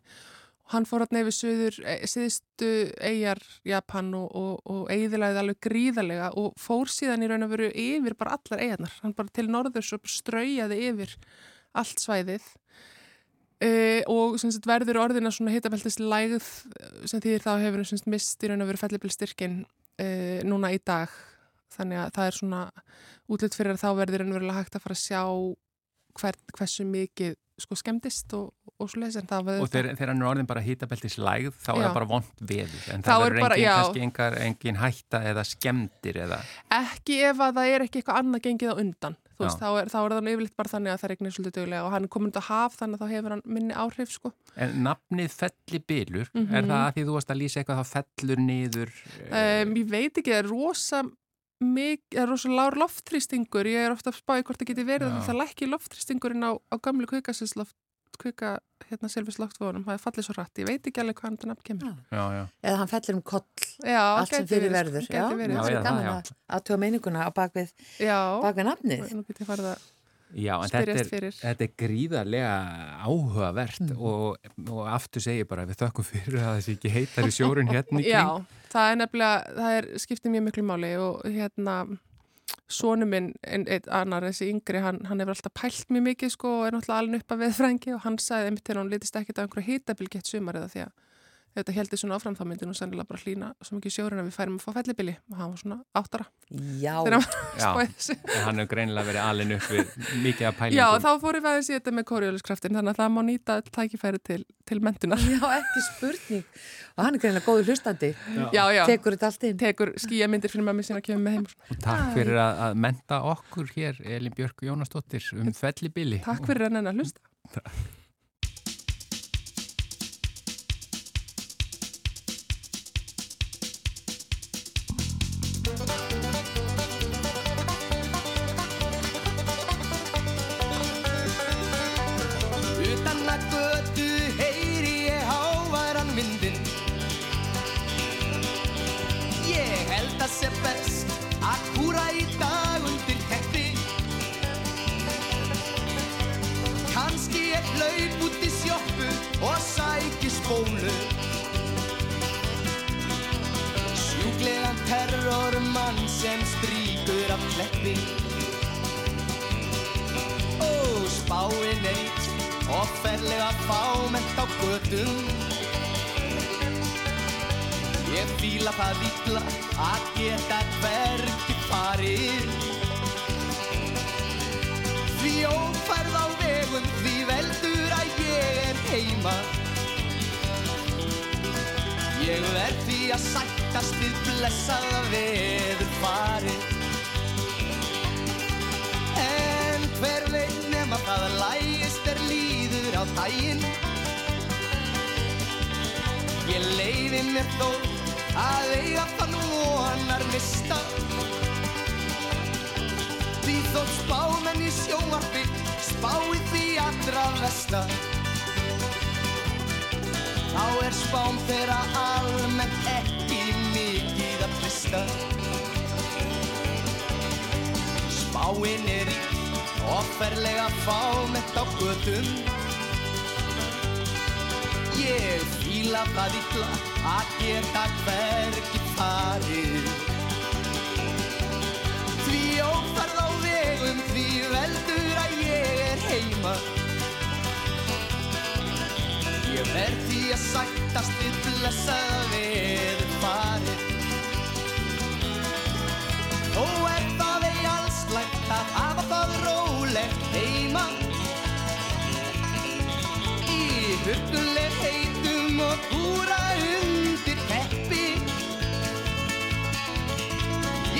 hann fór hann yfir söður, e, síðustu eigjar Japan og, og, og eigðilegði alveg gríðarlega og fór síðan í raun og veru yfir bara allar eigjarnar, hann bara til norðurs og straujaði yfir allt svæðið. Uh, og sagt, verður orðina svona hitabeltis lægð sem þýðir þá hefur sagt, mist í raun og veru fellibilstyrkin uh, núna í dag. Þannig að það er svona útlut fyrir að þá verður og verulega hægt að fara að sjá hver, hversu mikið sko skemmtist og, og leys en það Og verður þegar, hann er orðin bara hitabeltis lægð þá er Já. það bara vond veður en Þá það er verður engin, engar, engin hætta eða skemmtir eða ekki ef að það er ekki eitthvað annað gengið á undan veist, þá er, þá er það yfirleitt bara þannig að það regnir svolítið duglega og hann er komin út á haf þannig að þá hefur hann minni áhrif sko En nafnið fellibilur, er Mhm. það að því þú varst að lýsa eitthvað þá fellur niður? Um, ég veit ekki, það er rosa mikið, það er rosa lár loftþrýstingur ég er ofta að spá í hvort það geti verið Já. að það lækki loftþrýstingurinn á, á gamlu kvikasinsloft kvika, hérna, selvisloftvoðunum það er fallið svo rætt, ég veit ekki alveg hvað hann nafn kemur Já. Já, já. Eða hann fellir um koll, Já, allt sem fyrir verður. sko, gæti verið, Já, það er gaman það, að aðtuga meininguna á bakvið, já, bakvið nafnið. nú get ég farið að Já, en þetta er, þetta er gríðarlega áhugavert Mhm. og, og aftur segi ég bara við þökkum fyrir að það sé ekki heitar í sjórun hérna í kring. Já, það er nefnilega, það er, skiptir mjög miklu máli og hérna Sónu minn, einn ein, annar, þessi yngri, hann, hann hefur alltaf pælt mjög mikið sko og er náttúrulega alveg upp að veðfrængi og hann sagði einmitt til hann litist ekkert á einhverju hitabilgett sumar eða því að þetta heldur svona áfram þá myndi nú sennilega bara hlýna svo mikið sjórun að við færum að fá fellibili og hann var svona áttara Já, Já, hann hefur greinilega verið alin upp við mikið af pælingum. Já, þá fórum við aðeins í þetta með kórióluskraftin þannig að það má nýta tækifæri til, til mentunar. já, ekki spurning. Og hann er greinlega góður hlustandi, Já, já, tekur þetta allt inn. tekur skíamyndir fyrir mömmu sína að kemur með heim. Og takk fyrir að, að menta okkur hér, Elin Björk Jónasdóttir, um fellibili. Takk fyrir að því að sættast við blessaða veður farið. En hver veit nema það að lægist er líður á daginn. Ég leiði mér þó að eiga fann vonar mista. Því þótt spámenn í sjómarfi spáið því allra vesta Þá er spám þeirra almennt ekki mikið að trista Spáin er í offerlega fámett á gödum Ég fíla það illa að geta hvergi farið. Því ófærð á vegum því veldur að ég er heima. Ég verð því að sættast við blessaða veður farið. Þó er það ei alls lægt að hafa það rólegt heima. Í hugguleg heitum og búra undir teppi.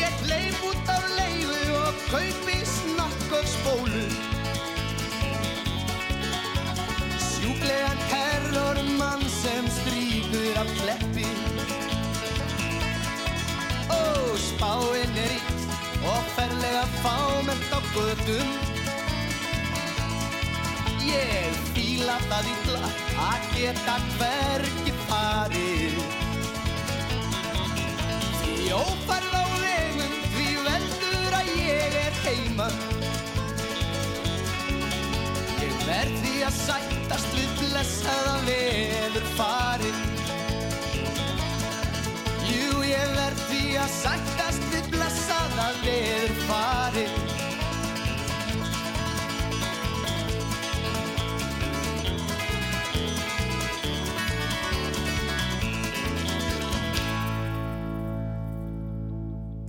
Ég leif út af leiðu og kaupi snakk og spólu Sjúklegan terrormann sem stríkur af kleppi. Ó, spáinn er ítt og ferlega fámennt á gödum Ég fíla það illa að geta hvergi farið. Því ófærð á vegum því veldur að ég er heima. Ég verð því að sættast við blessaða veður farið Jú, ég verð því að sættast við blessaða veður farið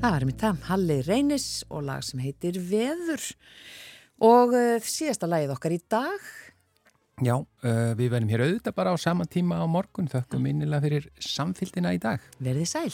Það var mitt það, Halli Reynis og lag sem heitir Veður. Og uh, síðasta lagið okkar í dag Já, uh, við verðum hér auðvitað bara á sama tíma á morgun. Þökkum innilega fyrir samfylgdina í dag. Verði sæl.